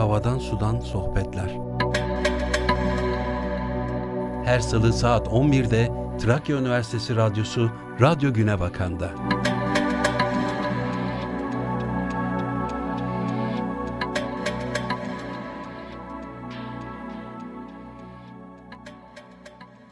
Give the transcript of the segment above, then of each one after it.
Havadan Sudan Sohbetler. Her salı saat 11'de Trakya Üniversitesi Radyosu Radyo Güne Bakan'da.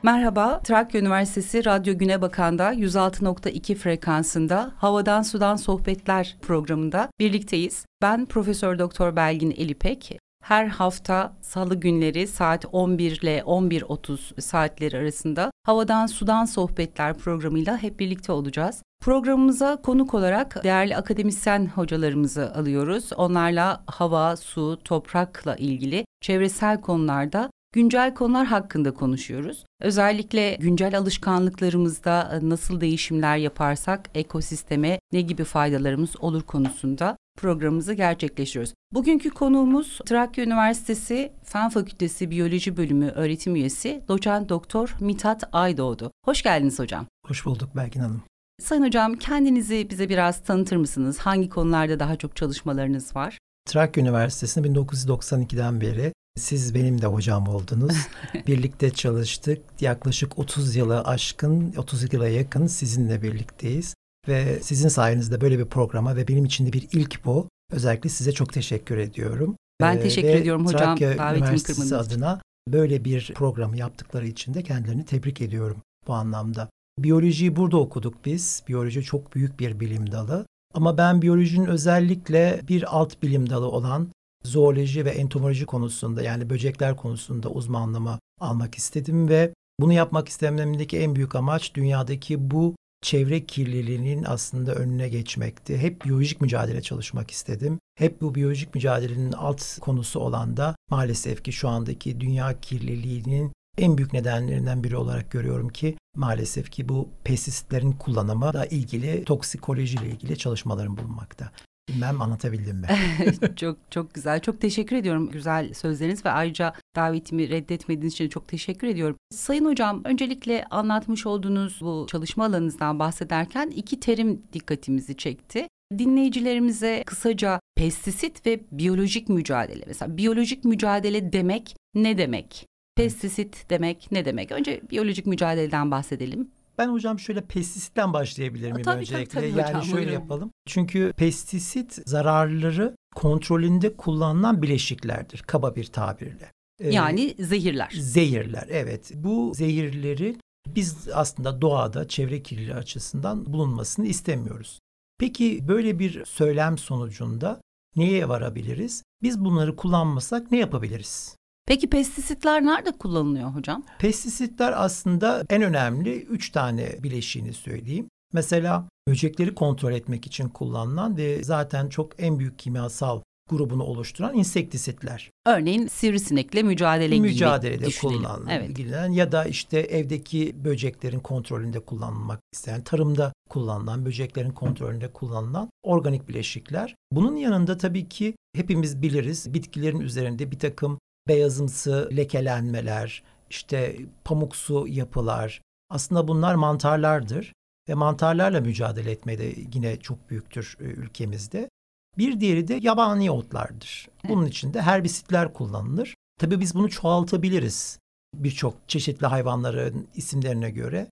Merhaba, Trakya Üniversitesi Radyo Güne Bakan'da 106.2 frekansında Havadan Sudan Sohbetler programında birlikteyiz. Ben Profesör Doktor Belgin Elipek. Her hafta salı günleri saat 11 ile 11.30 saatleri arasında Havadan Sudan Sohbetler programıyla hep birlikte olacağız. Programımıza konuk olarak değerli akademisyen hocalarımızı alıyoruz. Onlarla hava, su, toprakla ilgili çevresel konularda güncel konular hakkında konuşuyoruz. Özellikle güncel alışkanlıklarımızda e, nasıl değişimler yaparsak ekosisteme ne gibi faydalarımız olur konusunda programımızı gerçekleştiriyoruz. Bugünkü konuğumuz Trakya Üniversitesi Fen Fakültesi Biyoloji Bölümü öğretim üyesi doçent doktor Mithat Aydoğdu. Hoş geldiniz hocam. Hoş bulduk Belgin Hanım. Sayın hocam kendinizi bize biraz tanıtır mısınız? Hangi konularda daha çok çalışmalarınız var? Trakya Üniversitesi'nde 1992'den beri siz benim de hocam oldunuz. Birlikte çalıştık. Yaklaşık 30 yıla aşkın, 30 yıla yakın sizinle birlikteyiz. Ve sizin sayenizde böyle bir programa ve benim için de bir ilk bu. Özellikle size çok teşekkür ediyorum. Ben ee, teşekkür ediyorum hocam Trakya davetimi Üniversitesi adına böyle bir programı yaptıkları için de kendilerini tebrik ediyorum bu anlamda. Biyolojiyi burada okuduk biz. Biyoloji çok büyük bir bilim dalı. Ama ben biyolojinin özellikle bir alt bilim dalı olan zooloji ve entomoloji konusunda yani böcekler konusunda uzmanlama almak istedim ve bunu yapmak istememdeki en büyük amaç dünyadaki bu çevre kirliliğinin aslında önüne geçmekti. Hep biyolojik mücadele çalışmak istedim. Hep bu biyolojik mücadelenin alt konusu olan da maalesef ki şu andaki dünya kirliliğinin en büyük nedenlerinden biri olarak görüyorum ki maalesef ki bu pestisitlerin kullanımı da ilgili toksikoloji ile ilgili çalışmaların bulunmakta. Bilmem anlatabildim mi? çok çok güzel. Çok teşekkür ediyorum güzel sözleriniz ve ayrıca davetimi reddetmediğiniz için çok teşekkür ediyorum. Sayın hocam öncelikle anlatmış olduğunuz bu çalışma alanınızdan bahsederken iki terim dikkatimizi çekti. Dinleyicilerimize kısaca pestisit ve biyolojik mücadele. Mesela biyolojik mücadele demek ne demek? Pestisit demek ne demek? Önce biyolojik mücadeleden bahsedelim. Ben hocam şöyle pestisitten başlayabilir miyim tabii, öncelikle? Tabii, tabii yani hocam, şöyle buyurun. yapalım. Çünkü pestisit zararları kontrolünde kullanılan bileşiklerdir kaba bir tabirle. Ee, yani zehirler. Zehirler evet. Bu zehirleri biz aslında doğada çevre kirliliği açısından bulunmasını istemiyoruz. Peki böyle bir söylem sonucunda neye varabiliriz? Biz bunları kullanmasak ne yapabiliriz? Peki pestisitler nerede kullanılıyor hocam? Pestisitler aslında en önemli üç tane bileşiğini söyleyeyim. Mesela böcekleri kontrol etmek için kullanılan ve zaten çok en büyük kimyasal grubunu oluşturan insektisitler. Örneğin sivrisinekle mücadele Mücadelede gibi düşünelim. kullanılan evet. ya da işte evdeki böceklerin kontrolünde kullanılmak isteyen, tarımda kullanılan, böceklerin kontrolünde kullanılan organik bileşikler. Bunun yanında tabii ki hepimiz biliriz bitkilerin üzerinde bir takım beyazımsı lekelenmeler, işte pamuksu yapılar. Aslında bunlar mantarlardır ve mantarlarla mücadele etmede yine çok büyüktür e, ülkemizde. Bir diğeri de yabani otlardır. Bunun için de herbisitler kullanılır. Tabii biz bunu çoğaltabiliriz birçok çeşitli hayvanların isimlerine göre.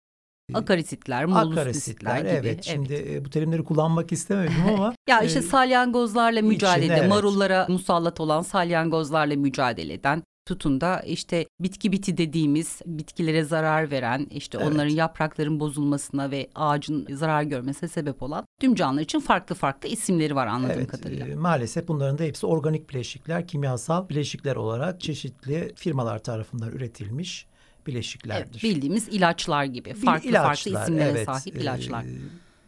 Akarisitler, molustisitler gibi. Evet, evet. Şimdi e, bu terimleri kullanmak istemedim ama. ya işte e, salyangozlarla mücadele, için, evet. marullara musallat olan salyangozlarla mücadele eden tutun da işte bitki biti dediğimiz bitkilere zarar veren işte evet. onların yaprakların bozulmasına ve ağacın zarar görmesine sebep olan tüm canlılar için farklı farklı isimleri var anladığım evet, kadarıyla. E, maalesef bunların da hepsi organik bileşikler, kimyasal bileşikler olarak çeşitli firmalar tarafından üretilmiş bileşiklerdir. Evet, bildiğimiz ilaçlar gibi farklı ilaçlar, farklı isimlere evet, sahip ilaçlar. E,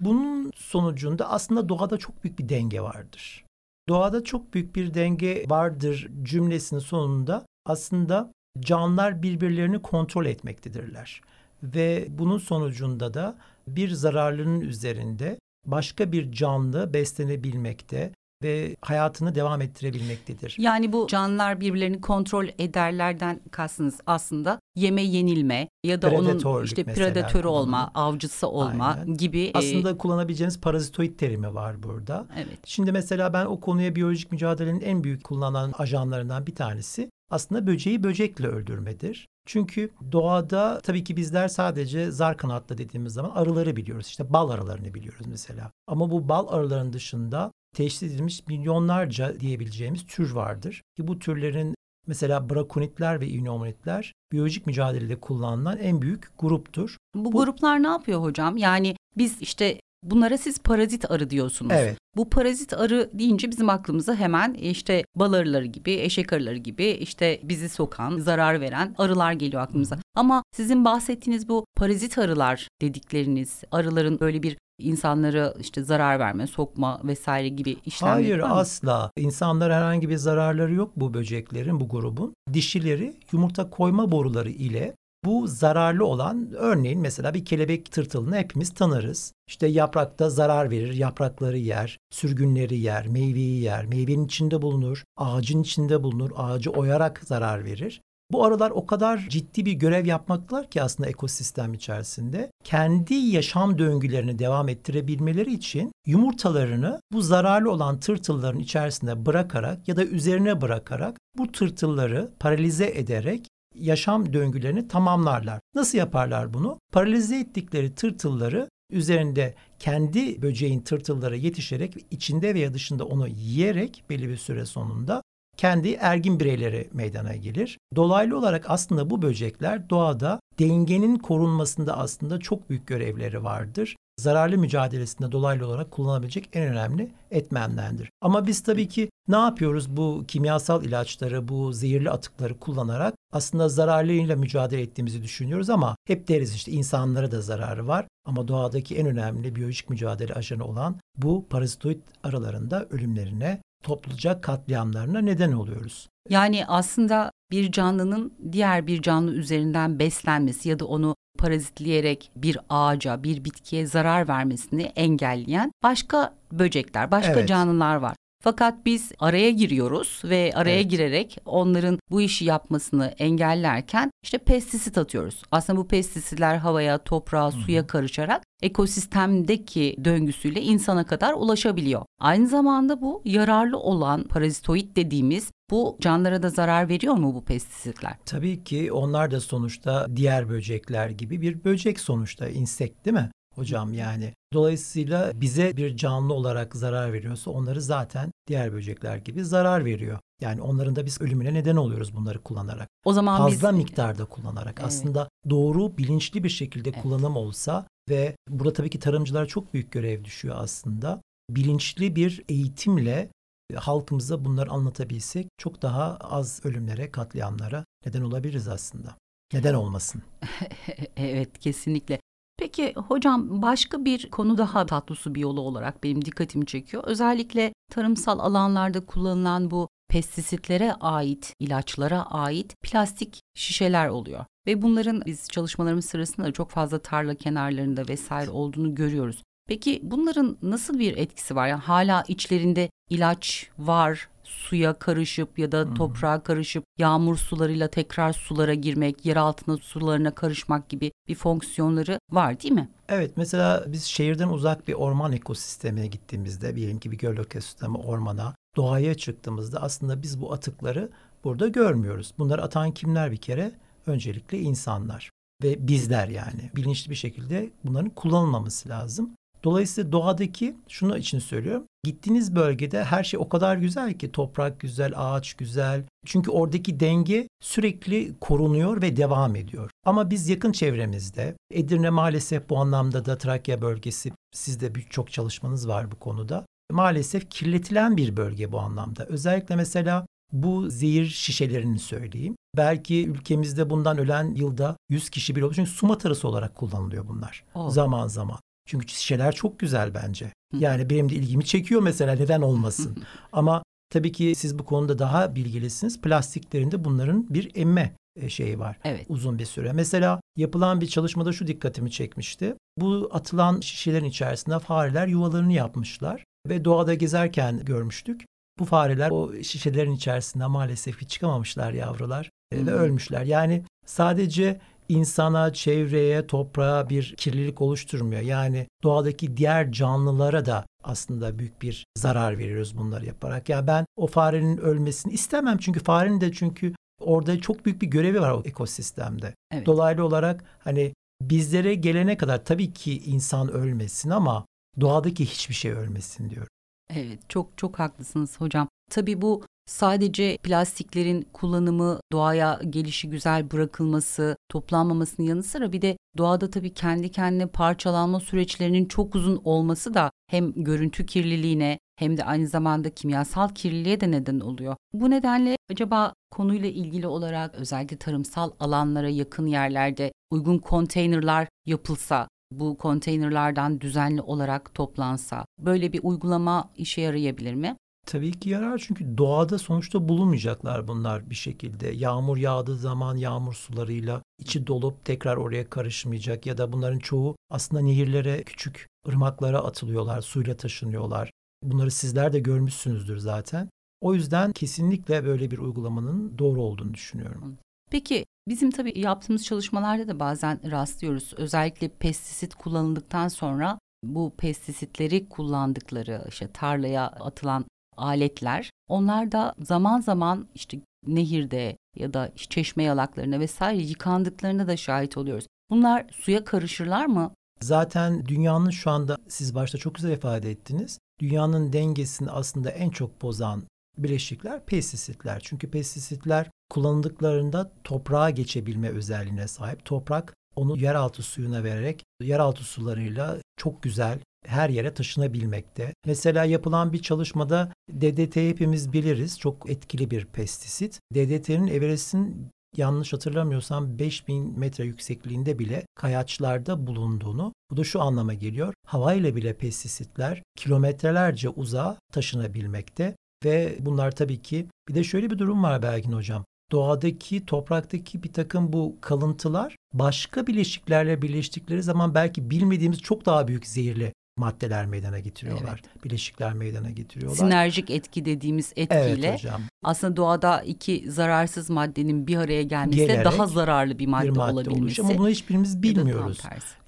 bunun sonucunda aslında doğada çok büyük bir denge vardır. Doğada çok büyük bir denge vardır cümlesinin sonunda aslında canlılar birbirlerini kontrol etmektedirler. Ve bunun sonucunda da bir zararlının üzerinde başka bir canlı beslenebilmekte ve hayatını devam ettirebilmektedir. Yani bu canlılar birbirlerini kontrol ederlerden kastınız aslında yeme yenilme ya da onun işte predatörü olma, avcısı olma Aynen. gibi. E, Aslında e... kullanabileceğiniz parazitoid terimi var burada. Evet. Şimdi mesela ben o konuya biyolojik mücadelenin en büyük kullanılan ajanlarından bir tanesi aslında böceği böcekle öldürmedir. Çünkü doğada tabii ki bizler sadece zar kanatlı dediğimiz zaman arıları biliyoruz. İşte bal arılarını biliyoruz mesela. Ama bu bal arılarının dışında teşhis edilmiş milyonlarca diyebileceğimiz tür vardır. Ki bu türlerin mesela brakonitler ve inomonitler biyolojik mücadelede kullanılan en büyük gruptur. Bu, bu gruplar ne yapıyor hocam? Yani biz işte Bunlara siz parazit arı diyorsunuz. Evet. Bu parazit arı deyince bizim aklımıza hemen işte bal arıları gibi, eşek arıları gibi işte bizi sokan, zarar veren arılar geliyor aklımıza. Ama sizin bahsettiğiniz bu parazit arılar dedikleriniz arıların böyle bir insanlara işte zarar verme, sokma vesaire gibi işlemler Hayır asla. İnsanlara herhangi bir zararları yok bu böceklerin, bu grubun. Dişileri yumurta koyma boruları ile bu zararlı olan örneğin mesela bir kelebek tırtılını hepimiz tanırız. İşte yaprakta zarar verir, yaprakları yer, sürgünleri yer, meyveyi yer, meyvenin içinde bulunur, ağacın içinde bulunur, ağacı oyarak zarar verir. Bu arılar o kadar ciddi bir görev yapmaklar ki aslında ekosistem içerisinde kendi yaşam döngülerini devam ettirebilmeleri için yumurtalarını bu zararlı olan tırtılların içerisinde bırakarak ya da üzerine bırakarak bu tırtılları paralize ederek yaşam döngülerini tamamlarlar. Nasıl yaparlar bunu? Paralize ettikleri tırtılları üzerinde kendi böceğin tırtılları yetişerek içinde veya dışında onu yiyerek belli bir süre sonunda kendi ergin bireyleri meydana gelir. Dolaylı olarak aslında bu böcekler doğada dengenin korunmasında aslında çok büyük görevleri vardır zararlı mücadelesinde dolaylı olarak kullanabilecek en önemli etmenlerdir. Ama biz tabii ki ne yapıyoruz bu kimyasal ilaçları, bu zehirli atıkları kullanarak aslında zararlıyla mücadele ettiğimizi düşünüyoruz ama hep deriz işte insanlara da zararı var. Ama doğadaki en önemli biyolojik mücadele ajanı olan bu parazitoid arılarında ölümlerine, topluca katliamlarına neden oluyoruz. Yani aslında bir canlının diğer bir canlı üzerinden beslenmesi ya da onu parazitleyerek bir ağaca, bir bitkiye zarar vermesini engelleyen başka böcekler, başka evet. canlılar var. Fakat biz araya giriyoruz ve araya evet. girerek onların bu işi yapmasını engellerken işte pestisit atıyoruz. Aslında bu pestisitler havaya, toprağa, suya karışarak ekosistemdeki döngüsüyle insana kadar ulaşabiliyor. Aynı zamanda bu yararlı olan parazitoid dediğimiz bu canlara da zarar veriyor mu bu pestisitler? Tabii ki onlar da sonuçta diğer böcekler gibi bir böcek sonuçta insekt değil mi? Hocam yani. Dolayısıyla bize bir canlı olarak zarar veriyorsa onları zaten diğer böcekler gibi zarar veriyor. Yani onların da biz ölümüne neden oluyoruz bunları kullanarak. O zaman fazla biz... miktarda kullanarak evet. aslında doğru bilinçli bir şekilde evet. kullanım olsa ve burada tabii ki tarımcılara çok büyük görev düşüyor aslında. Bilinçli bir eğitimle halkımıza bunları anlatabilsek çok daha az ölümlere, katliamlara neden olabiliriz aslında. Neden olmasın? evet kesinlikle. Peki hocam başka bir konu daha tatlı su biyolu olarak benim dikkatimi çekiyor. Özellikle tarımsal alanlarda kullanılan bu pestisitlere ait, ilaçlara ait plastik şişeler oluyor. Ve bunların biz çalışmalarımız sırasında çok fazla tarla kenarlarında vesaire olduğunu görüyoruz. Peki bunların nasıl bir etkisi var? Yani hala içlerinde ilaç var, suya karışıp ya da toprağa karışıp yağmur sularıyla tekrar sulara girmek, yer altına sularına karışmak gibi bir fonksiyonları var değil mi? Evet mesela biz şehirden uzak bir orman ekosistemine gittiğimizde diyelim ki bir göl ekosistemi ormana doğaya çıktığımızda aslında biz bu atıkları burada görmüyoruz. Bunları atan kimler bir kere? Öncelikle insanlar ve bizler yani bilinçli bir şekilde bunların kullanılmaması lazım. Dolayısıyla doğadaki şunu için söylüyorum. Gittiğiniz bölgede her şey o kadar güzel ki toprak güzel, ağaç güzel. Çünkü oradaki denge sürekli korunuyor ve devam ediyor. Ama biz yakın çevremizde Edirne maalesef bu anlamda da Trakya bölgesi sizde birçok çalışmanız var bu konuda. Maalesef kirletilen bir bölge bu anlamda. Özellikle mesela bu zehir şişelerini söyleyeyim. Belki ülkemizde bundan ölen yılda 100 kişi bile oluyor. Çünkü su matarası olarak kullanılıyor bunlar. Oh. Zaman zaman. Çünkü şişeler çok güzel bence. Yani benim de ilgimi çekiyor mesela neden olmasın. Ama tabii ki siz bu konuda daha bilgilisiniz. Plastiklerinde bunların bir emme e, şeyi var. Evet. Uzun bir süre. Mesela yapılan bir çalışmada şu dikkatimi çekmişti. Bu atılan şişelerin içerisinde fareler yuvalarını yapmışlar ve doğada gezerken görmüştük. Bu fareler o şişelerin içerisinde maalesef ki çıkamamışlar yavrular e, ve ölmüşler. Yani sadece insana, çevreye, toprağa bir kirlilik oluşturmuyor. Yani doğadaki diğer canlılara da aslında büyük bir zarar veriyoruz bunları yaparak. Ya yani ben o farenin ölmesini istemem çünkü farenin de çünkü orada çok büyük bir görevi var o ekosistemde. Evet. Dolaylı olarak hani bizlere gelene kadar tabii ki insan ölmesin ama doğadaki hiçbir şey ölmesin diyor. Evet çok çok haklısınız hocam. Tabii bu sadece plastiklerin kullanımı, doğaya gelişi güzel bırakılması, toplanmamasının yanı sıra bir de doğada tabii kendi kendine parçalanma süreçlerinin çok uzun olması da hem görüntü kirliliğine hem de aynı zamanda kimyasal kirliliğe de neden oluyor. Bu nedenle acaba konuyla ilgili olarak özellikle tarımsal alanlara yakın yerlerde uygun konteynerlar yapılsa bu konteynerlardan düzenli olarak toplansa böyle bir uygulama işe yarayabilir mi? Tabii ki yarar çünkü doğada sonuçta bulunmayacaklar bunlar bir şekilde. Yağmur yağdığı zaman yağmur sularıyla içi dolup tekrar oraya karışmayacak ya da bunların çoğu aslında nehirlere, küçük ırmaklara atılıyorlar, suyla taşınıyorlar. Bunları sizler de görmüşsünüzdür zaten. O yüzden kesinlikle böyle bir uygulamanın doğru olduğunu düşünüyorum. Peki bizim tabii yaptığımız çalışmalarda da bazen rastlıyoruz. Özellikle pestisit kullanıldıktan sonra bu pestisitleri kullandıkları işte tarlaya atılan aletler onlar da zaman zaman işte nehirde ya da çeşme yalaklarına vesaire yıkandıklarına da şahit oluyoruz. Bunlar suya karışırlar mı? Zaten dünyanın şu anda siz başta çok güzel ifade ettiniz. Dünyanın dengesini aslında en çok bozan bileşikler pestisitler. Çünkü pestisitler kullanıldıklarında toprağa geçebilme özelliğine sahip. Toprak onu yeraltı suyuna vererek yeraltı sularıyla çok güzel her yere taşınabilmekte. Mesela yapılan bir çalışmada DDT hepimiz biliriz. Çok etkili bir pestisit. DDT'nin Everest'in yanlış hatırlamıyorsam 5000 metre yüksekliğinde bile kayaçlarda bulunduğunu. Bu da şu anlama geliyor. Havayla bile pestisitler kilometrelerce uzağa taşınabilmekte ve bunlar tabii ki bir de şöyle bir durum var Belgin Hocam. Doğadaki, topraktaki bir takım bu kalıntılar başka bileşiklerle birleştikleri zaman belki bilmediğimiz çok daha büyük zehirli maddeler meydana getiriyorlar. Evet. Bileşikler meydana getiriyorlar. Sinerjik etki dediğimiz etkiyle evet hocam. aslında doğada iki zararsız maddenin bir araya gelmesi Gelerek daha zararlı bir madde, bir madde olabilmesi. Olmuş. Ama bunu hiçbirimiz bilmiyoruz.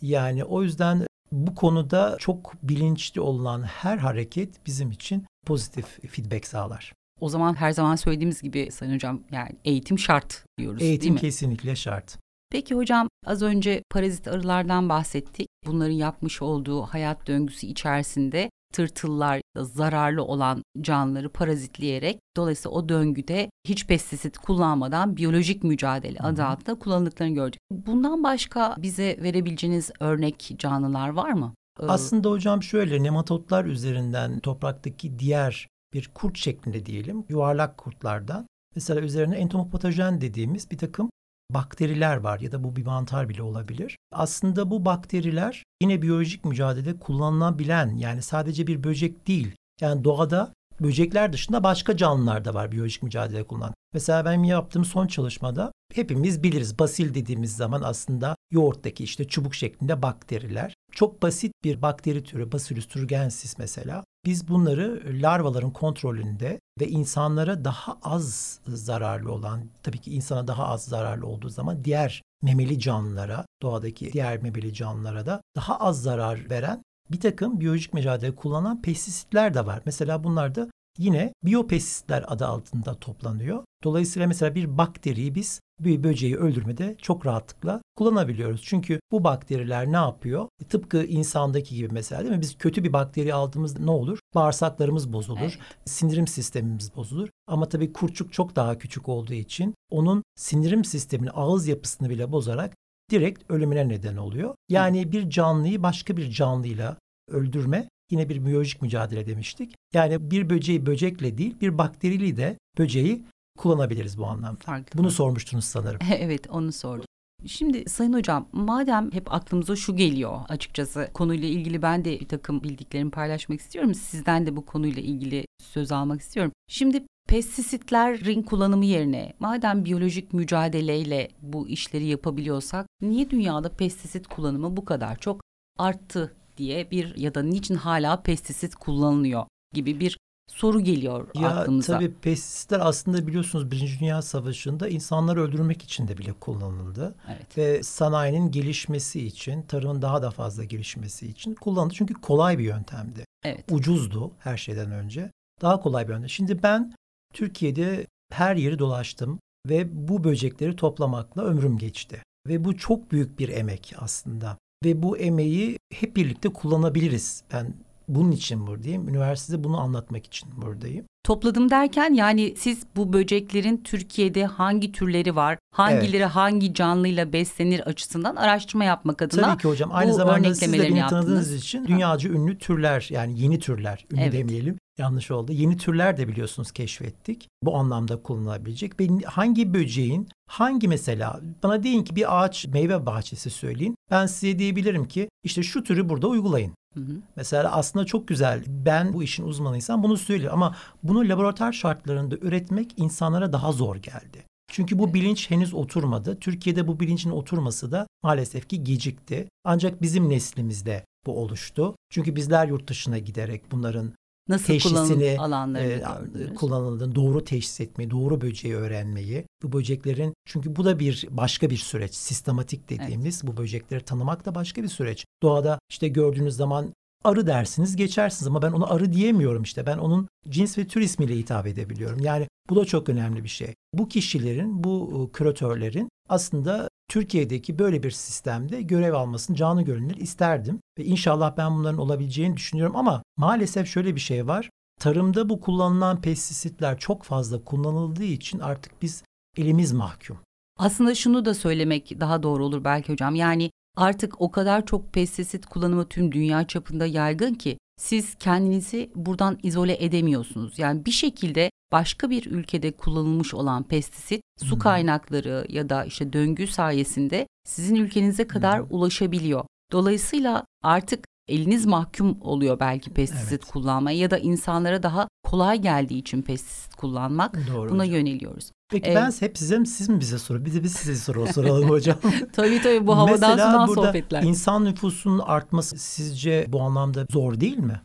Yani o yüzden bu konuda çok bilinçli olan her hareket bizim için pozitif feedback sağlar. O zaman her zaman söylediğimiz gibi Sayın Hocam yani eğitim şart diyoruz eğitim değil mi? Eğitim kesinlikle şart. Peki hocam az önce parazit arılardan bahsettik. Bunların yapmış olduğu hayat döngüsü içerisinde tırtıllar zararlı olan canlıları parazitleyerek dolayısıyla o döngüde hiç pestisit kullanmadan biyolojik mücadele adı altında kullanıldıklarını gördük. Bundan başka bize verebileceğiniz örnek canlılar var mı? Ee, Aslında hocam şöyle nematotlar üzerinden topraktaki diğer bir kurt şeklinde diyelim yuvarlak kurtlardan mesela üzerine entomopatojen dediğimiz bir takım bakteriler var ya da bu bir mantar bile olabilir. Aslında bu bakteriler yine biyolojik mücadelede kullanılabilen yani sadece bir böcek değil. Yani doğada böcekler dışında başka canlılar da var biyolojik mücadele kullanan. Mesela ben yaptığım son çalışmada hepimiz biliriz basil dediğimiz zaman aslında yoğurttaki işte çubuk şeklinde bakteriler. Çok basit bir bakteri türü Bacillus thuringiensis mesela. Biz bunları larvaların kontrolünde ve insanlara daha az zararlı olan, tabii ki insana daha az zararlı olduğu zaman diğer memeli canlılara, doğadaki diğer memeli canlılara da daha az zarar veren bir takım biyolojik mücadele kullanan pestisitler de var. Mesela bunlar da yine biyopestisitler adı altında toplanıyor. Dolayısıyla mesela bir bakteriyi biz bir böceği öldürmede çok rahatlıkla kullanabiliyoruz. Çünkü bu bakteriler ne yapıyor? E, tıpkı insandaki gibi mesela değil mi? Biz kötü bir bakteri aldığımızda ne olur? Bağırsaklarımız bozulur, evet. sindirim sistemimiz bozulur. Ama tabii kurçuk çok daha küçük olduğu için onun sindirim sisteminin ağız yapısını bile bozarak direkt ölümüne neden oluyor. Yani bir canlıyı başka bir canlıyla öldürme yine bir biyolojik mücadele demiştik. Yani bir böceği böcekle değil bir bakteriyle de böceği kullanabiliriz bu anlamda. Farklı. Bunu sormuştunuz sanırım. evet onu sordum. Şimdi Sayın Hocam madem hep aklımıza şu geliyor açıkçası konuyla ilgili ben de bir takım bildiklerimi paylaşmak istiyorum. Sizden de bu konuyla ilgili söz almak istiyorum. Şimdi pestisitlerin kullanımı yerine madem biyolojik mücadeleyle bu işleri yapabiliyorsak niye dünyada pestisit kullanımı bu kadar çok arttı diye bir ya da niçin hala pestisit kullanılıyor gibi bir soru geliyor ya, aklımıza. Tabii pestisitler aslında biliyorsunuz Birinci Dünya Savaşı'nda insanları öldürmek için de bile kullanıldı. Evet. Ve sanayinin gelişmesi için, tarımın daha da fazla gelişmesi için kullanıldı. Çünkü kolay bir yöntemdi. Evet. Ucuzdu her şeyden önce. Daha kolay bir yöntem. Şimdi ben Türkiye'de her yeri dolaştım ve bu böcekleri toplamakla ömrüm geçti. Ve bu çok büyük bir emek aslında. Ve bu emeği hep birlikte kullanabiliriz. Ben bunun için buradayım. Üniversitede bunu anlatmak için buradayım. Topladım derken yani siz bu böceklerin Türkiye'de hangi türleri var, hangileri evet. hangi canlıyla beslenir açısından araştırma yapmak adına Tabii ki hocam. Aynı zamanda siz de beni tanıdığınız için dünyaca ünlü türler yani yeni türler, ünlü evet. demeyelim yanlış oldu. Yeni türler de biliyorsunuz keşfettik. Bu anlamda kullanılabilecek. Ben hangi böceğin hangi mesela bana deyin ki bir ağaç meyve bahçesi söyleyin. Ben size diyebilirim ki işte şu türü burada uygulayın. Hı hı. Mesela aslında çok güzel. Ben bu işin uzmanıysam bunu söylüyorum ama bunu laboratuvar şartlarında üretmek insanlara daha zor geldi. Çünkü bu bilinç henüz oturmadı. Türkiye'de bu bilincin oturması da maalesef ki gecikti. Ancak bizim neslimizde bu oluştu. Çünkü bizler yurt dışına giderek bunların Nasıl teşhisini e, kullanıldığını doğru teşhis etmeyi, doğru böceği öğrenmeyi, bu böceklerin çünkü bu da bir başka bir süreç, sistematik dediğimiz evet. bu böcekleri tanımak da başka bir süreç. Doğada işte gördüğünüz zaman arı dersiniz geçersiniz ama ben ona arı diyemiyorum işte. Ben onun cins ve tür ismiyle hitap edebiliyorum. Yani bu da çok önemli bir şey. Bu kişilerin, bu e, küratörlerin aslında Türkiye'deki böyle bir sistemde görev almasını canı gönüller isterdim. Ve inşallah ben bunların olabileceğini düşünüyorum ama maalesef şöyle bir şey var. Tarımda bu kullanılan pestisitler çok fazla kullanıldığı için artık biz elimiz mahkum. Aslında şunu da söylemek daha doğru olur belki hocam. Yani artık o kadar çok pestisit kullanımı tüm dünya çapında yaygın ki siz kendinizi buradan izole edemiyorsunuz. Yani bir şekilde başka bir ülkede kullanılmış olan pestisit su kaynakları ya da işte döngü sayesinde sizin ülkenize kadar ulaşabiliyor. Dolayısıyla artık eliniz mahkum oluyor belki pestisit evet. kullanmaya ya da insanlara daha kolay geldiği için pestisit kullanmak Doğru buna hocam. yöneliyoruz. Peki ee, ben hep size siz mi bize soru? Bir de biz size soru soralım hocam. tabii tabii bu havadan Mesela sudan burada sohbetler. insan nüfusunun artması sizce bu anlamda zor değil mi?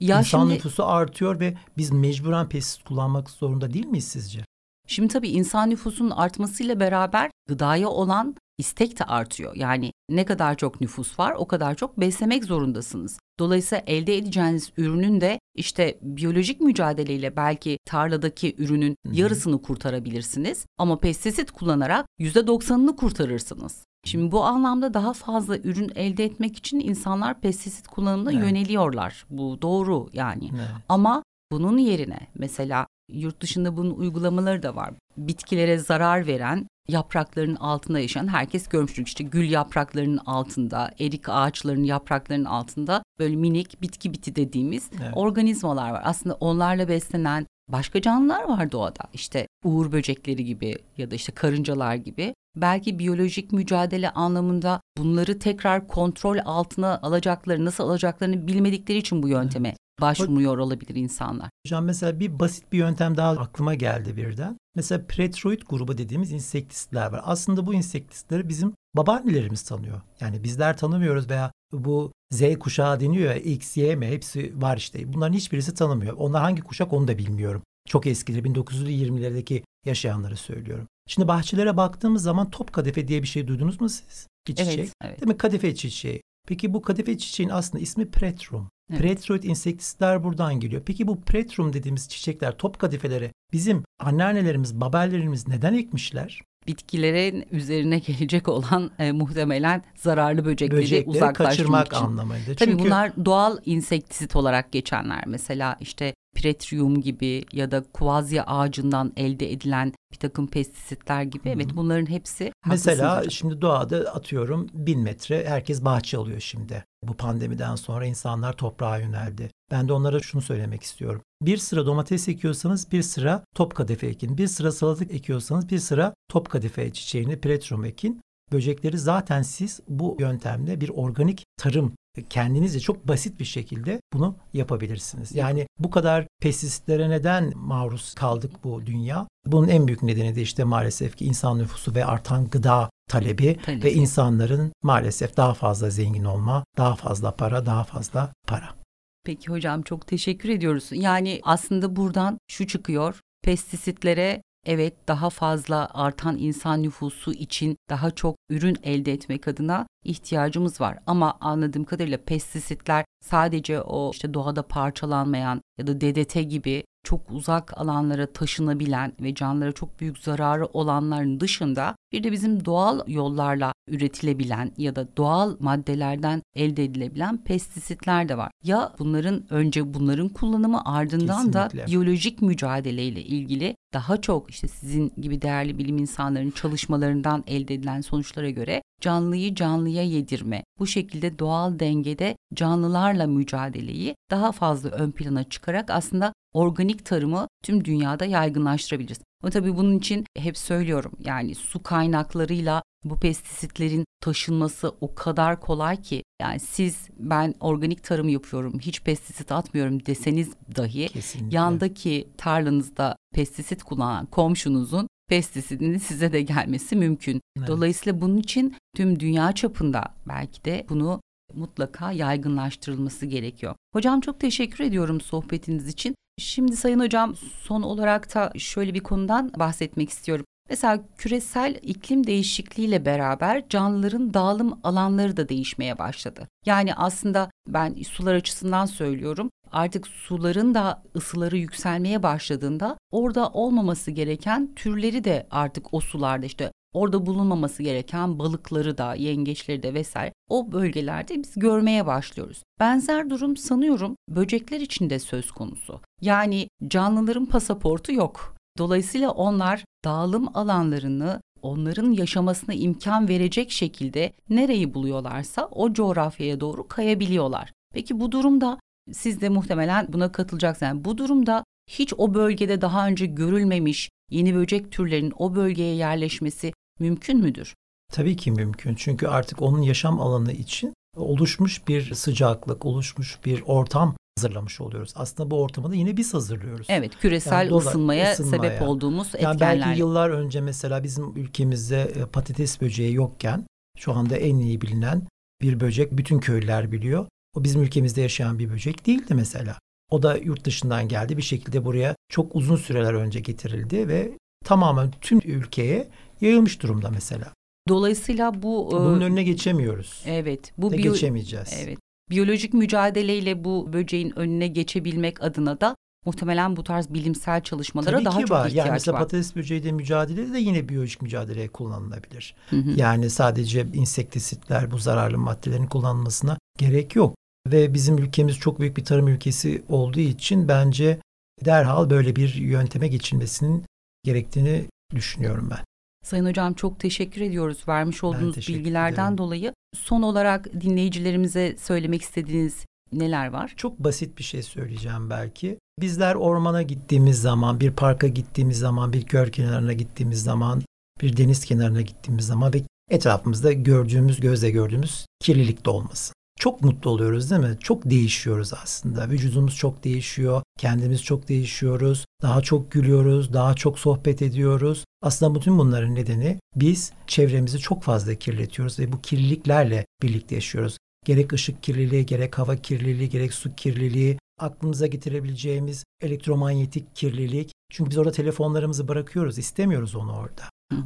Ya İnsan şimdi, nüfusu artıyor ve biz mecburen pestisit kullanmak zorunda değil miyiz sizce? Şimdi tabii insan nüfusunun artmasıyla beraber gıdaya olan istek de artıyor. Yani ne kadar çok nüfus var o kadar çok beslemek zorundasınız. Dolayısıyla elde edeceğiniz ürünün de işte biyolojik mücadeleyle belki tarladaki ürünün yarısını kurtarabilirsiniz ama pestisit kullanarak yüzde doksanını kurtarırsınız. Şimdi bu anlamda daha fazla ürün elde etmek için insanlar pestisit kullanımına evet. yöneliyorlar. Bu doğru yani. Evet. Ama bunun yerine mesela yurt dışında bunun uygulamaları da var. Bitkilere zarar veren yapraklarının altında yaşayan herkes görmüştür. İşte gül yapraklarının altında, erik ağaçlarının yapraklarının altında böyle minik bitki biti dediğimiz evet. organizmalar var. Aslında onlarla beslenen başka canlılar var doğada. İşte uğur böcekleri gibi ya da işte karıncalar gibi. Belki biyolojik mücadele anlamında bunları tekrar kontrol altına alacakları, nasıl alacaklarını bilmedikleri için bu yönteme başvurmuyor olabilir insanlar. Hocam mesela bir basit bir yöntem daha aklıma geldi birden. Mesela pretroid grubu dediğimiz insektistler var. Aslında bu insektistleri bizim babaannelerimiz tanıyor. Yani bizler tanımıyoruz veya bu Z kuşağı deniyor ya X, Y mi hepsi var işte. Bunların hiçbirisi tanımıyor. Onlar hangi kuşak onu da bilmiyorum. Çok eskileri 1920'lerdeki yaşayanları söylüyorum. Şimdi bahçelere baktığımız zaman top kadife diye bir şey duydunuz mu siz? Bir çiçek. Evet, evet. Değil mi? Kadife çiçeği. Peki bu kadife çiçeğin aslında ismi pretrum. Evet. Pretroid insektistler buradan geliyor. Peki bu pretrum dediğimiz çiçekler, top kadifeleri bizim anneannelerimiz, babaannelerimiz neden ekmişler? Bitkilerin üzerine gelecek olan e, muhtemelen zararlı böcekleri, böcekleri uzaklaştırmak için. anlamıydı. Tabii Çünkü... bunlar doğal insektisit olarak geçenler. Mesela işte Pretrium gibi ya da kuvazya ağacından elde edilen bir takım pestisitler gibi. Evet bunların hepsi. Mesela şimdi doğada atıyorum bin metre herkes bahçe alıyor şimdi. Bu pandemiden sonra insanlar toprağa yöneldi. Ben de onlara şunu söylemek istiyorum. Bir sıra domates ekiyorsanız bir sıra top kadife ekin. Bir sıra salatalık ekiyorsanız bir sıra top kadife çiçeğini pretrium ekin. Böcekleri zaten siz bu yöntemle bir organik tarım kendinizce çok basit bir şekilde bunu yapabilirsiniz. Yani bu kadar pestisitlere neden maruz kaldık bu dünya? Bunun en büyük nedeni de işte maalesef ki insan nüfusu ve artan gıda talebi Tabii. ve insanların maalesef daha fazla zengin olma, daha fazla para, daha fazla para. Peki hocam çok teşekkür ediyoruz. Yani aslında buradan şu çıkıyor. Pestisitlere evet daha fazla artan insan nüfusu için daha çok ürün elde etmek adına ihtiyacımız var. Ama anladığım kadarıyla pestisitler sadece o işte doğada parçalanmayan ya da DDT gibi çok uzak alanlara taşınabilen ve canlara çok büyük zararı olanların dışında bir de bizim doğal yollarla üretilebilen ya da doğal maddelerden elde edilebilen pestisitler de var. Ya bunların önce bunların kullanımı ardından Kesinlikle. da biyolojik mücadeleyle ilgili daha çok işte sizin gibi değerli bilim insanlarının çalışmalarından elde edilen sonuçlara göre canlıyı canlıya yedirme, bu şekilde doğal dengede canlılarla mücadeleyi daha fazla ön plana çıkarak aslında organik tarımı tüm dünyada yaygınlaştırabiliriz. Ama tabii bunun için hep söylüyorum yani su kaynaklarıyla bu pestisitlerin taşınması o kadar kolay ki yani siz ben organik tarım yapıyorum hiç pestisit atmıyorum deseniz dahi Kesinlikle. yandaki tarlanızda pestisit kullanan komşunuzun pestisidinin size de gelmesi mümkün. Evet. Dolayısıyla bunun için tüm dünya çapında belki de bunu mutlaka yaygınlaştırılması gerekiyor. Hocam çok teşekkür ediyorum sohbetiniz için. Şimdi Sayın Hocam son olarak da şöyle bir konudan bahsetmek istiyorum. Mesela küresel iklim değişikliğiyle beraber canlıların dağılım alanları da değişmeye başladı. Yani aslında ben sular açısından söylüyorum. Artık suların da ısıları yükselmeye başladığında orada olmaması gereken türleri de artık o sularda işte orada bulunmaması gereken balıkları da, yengeçleri de vesaire o bölgelerde biz görmeye başlıyoruz. Benzer durum sanıyorum böcekler için de söz konusu. Yani canlıların pasaportu yok. Dolayısıyla onlar dağılım alanlarını onların yaşamasına imkan verecek şekilde nereyi buluyorlarsa o coğrafyaya doğru kayabiliyorlar. Peki bu durumda siz de muhtemelen buna katılacaksınız. Yani bu durumda hiç o bölgede daha önce görülmemiş yeni böcek türlerinin o bölgeye yerleşmesi mümkün müdür? Tabii ki mümkün. Çünkü artık onun yaşam alanı için oluşmuş bir sıcaklık, oluşmuş bir ortam hazırlamış oluyoruz. Aslında bu ortamı da yine biz hazırlıyoruz. Evet, küresel Yani ısınmaya, ısınmaya. sebep olduğumuz Yani etkenler. belki yıllar önce mesela bizim ülkemizde e, patates böceği yokken şu anda en iyi bilinen bir böcek bütün köylüler biliyor. O bizim ülkemizde yaşayan bir böcek değildi mesela. O da yurt dışından geldi bir şekilde buraya çok uzun süreler önce getirildi ve tamamen tüm ülkeye yayılmış durumda mesela. Dolayısıyla bu e, Bunun önüne geçemiyoruz. evet, bu biyo- geçemeyeceğiz. Evet. Biyolojik mücadeleyle bu böceğin önüne geçebilmek adına da muhtemelen bu tarz bilimsel çalışmalara Tabii daha ki çok var. ihtiyaç Yani mesela var. patates böceğiyle mücadelede de yine biyolojik mücadeleye kullanılabilir. Hı hı. Yani sadece insektisitler bu zararlı maddelerin kullanılmasına gerek yok. Ve bizim ülkemiz çok büyük bir tarım ülkesi olduğu için bence derhal böyle bir yönteme geçilmesinin gerektiğini düşünüyorum ben. Sayın Hocam çok teşekkür ediyoruz vermiş olduğunuz bilgilerden ederim. dolayı. Son olarak dinleyicilerimize söylemek istediğiniz neler var? Çok basit bir şey söyleyeceğim belki. Bizler ormana gittiğimiz zaman, bir parka gittiğimiz zaman, bir göl kenarına gittiğimiz zaman, bir deniz kenarına gittiğimiz zaman ve etrafımızda gördüğümüz, gözle gördüğümüz kirlilik de olmasın. Çok mutlu oluyoruz değil mi? Çok değişiyoruz aslında. Vücudumuz çok değişiyor, kendimiz çok değişiyoruz, daha çok gülüyoruz, daha çok sohbet ediyoruz. Aslında bütün bunların nedeni biz çevremizi çok fazla kirletiyoruz ve bu kirliliklerle birlikte yaşıyoruz. Gerek ışık kirliliği, gerek hava kirliliği, gerek su kirliliği, aklımıza getirebileceğimiz elektromanyetik kirlilik. Çünkü biz orada telefonlarımızı bırakıyoruz, istemiyoruz onu orada.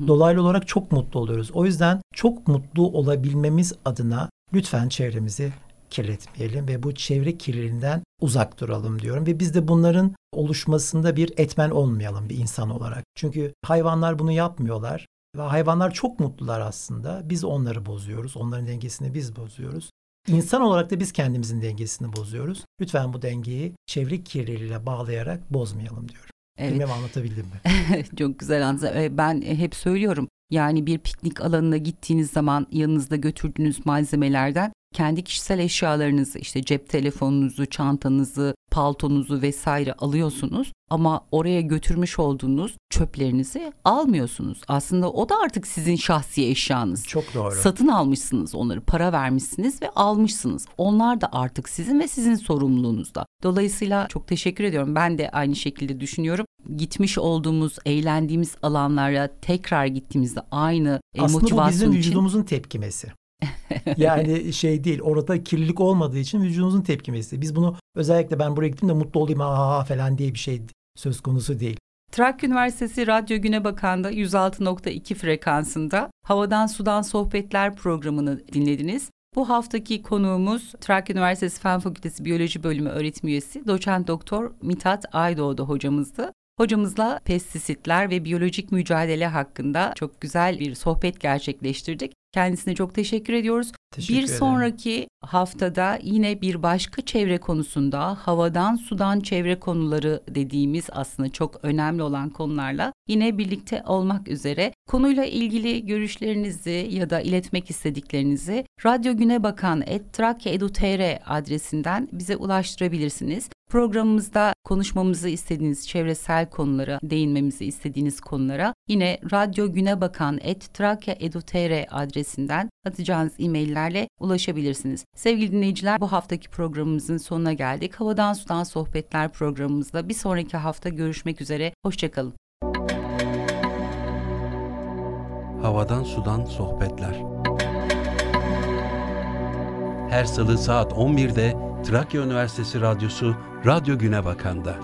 Dolaylı olarak çok mutlu oluyoruz. O yüzden çok mutlu olabilmemiz adına lütfen çevremizi kirletmeyelim ve bu çevre kirliliğinden uzak duralım diyorum. Ve biz de bunların oluşmasında bir etmen olmayalım bir insan olarak. Çünkü hayvanlar bunu yapmıyorlar ve hayvanlar çok mutlular aslında. Biz onları bozuyoruz. Onların dengesini biz bozuyoruz. İnsan olarak da biz kendimizin dengesini bozuyoruz. Lütfen bu dengeyi çevre kirliliğiyle bağlayarak bozmayalım diyorum. Evet. Bilmem anlatabildim mi? Çok güzel anlattın. Ee, Ben hep söylüyorum. Yani bir piknik alanına gittiğiniz zaman yanınızda götürdüğünüz malzemelerden kendi kişisel eşyalarınızı işte cep telefonunuzu, çantanızı, paltonuzu vesaire alıyorsunuz ama oraya götürmüş olduğunuz çöplerinizi almıyorsunuz. Aslında o da artık sizin şahsi eşyanız. Çok doğru. Satın almışsınız onları, para vermişsiniz ve almışsınız. Onlar da artık sizin ve sizin sorumluluğunuzda. Dolayısıyla çok teşekkür ediyorum. Ben de aynı şekilde düşünüyorum. Gitmiş olduğumuz, eğlendiğimiz alanlara tekrar gittiğimizde aynı e, Aslında bu motivasyon bizim için vücudumuzun tepkimesi. yani şey değil orada kirlilik olmadığı için vücudunuzun tepkimesi. Biz bunu özellikle ben buraya gittim de mutlu olayım ha ha falan diye bir şey söz konusu değil. Trakya Üniversitesi Radyo Güne Bakan'da 106.2 frekansında Havadan Sudan Sohbetler programını dinlediniz. Bu haftaki konuğumuz Trakya Üniversitesi Fen Fakültesi Biyoloji Bölümü öğretim üyesi doçent doktor Mithat Aydoğdu hocamızdı. Hocamızla pestisitler ve biyolojik mücadele hakkında çok güzel bir sohbet gerçekleştirdik. Kendisine çok teşekkür ediyoruz. Teşekkür bir ederim. sonraki haftada yine bir başka çevre konusunda havadan sudan çevre konuları dediğimiz aslında çok önemli olan konularla yine birlikte olmak üzere konuyla ilgili görüşlerinizi ya da iletmek istediklerinizi Radyo Güne Bakan Trakya.edu.tr adresinden bize ulaştırabilirsiniz. Programımızda konuşmamızı istediğiniz çevresel konulara, değinmemizi istediğiniz konulara yine Radyo Güne Bakan Trakya.edu.tr adresinden atacağınız e-maillerle ulaşabilirsiniz. Sevgili dinleyiciler bu haftaki programımızın sonuna geldik. Havadan Sudan Sohbetler programımızda bir sonraki hafta görüşmek üzere. Hoşçakalın. Havadan Sudan Sohbetler Her salı saat 11'de Trakya Üniversitesi Radyosu Radyo Güne Bakan'da.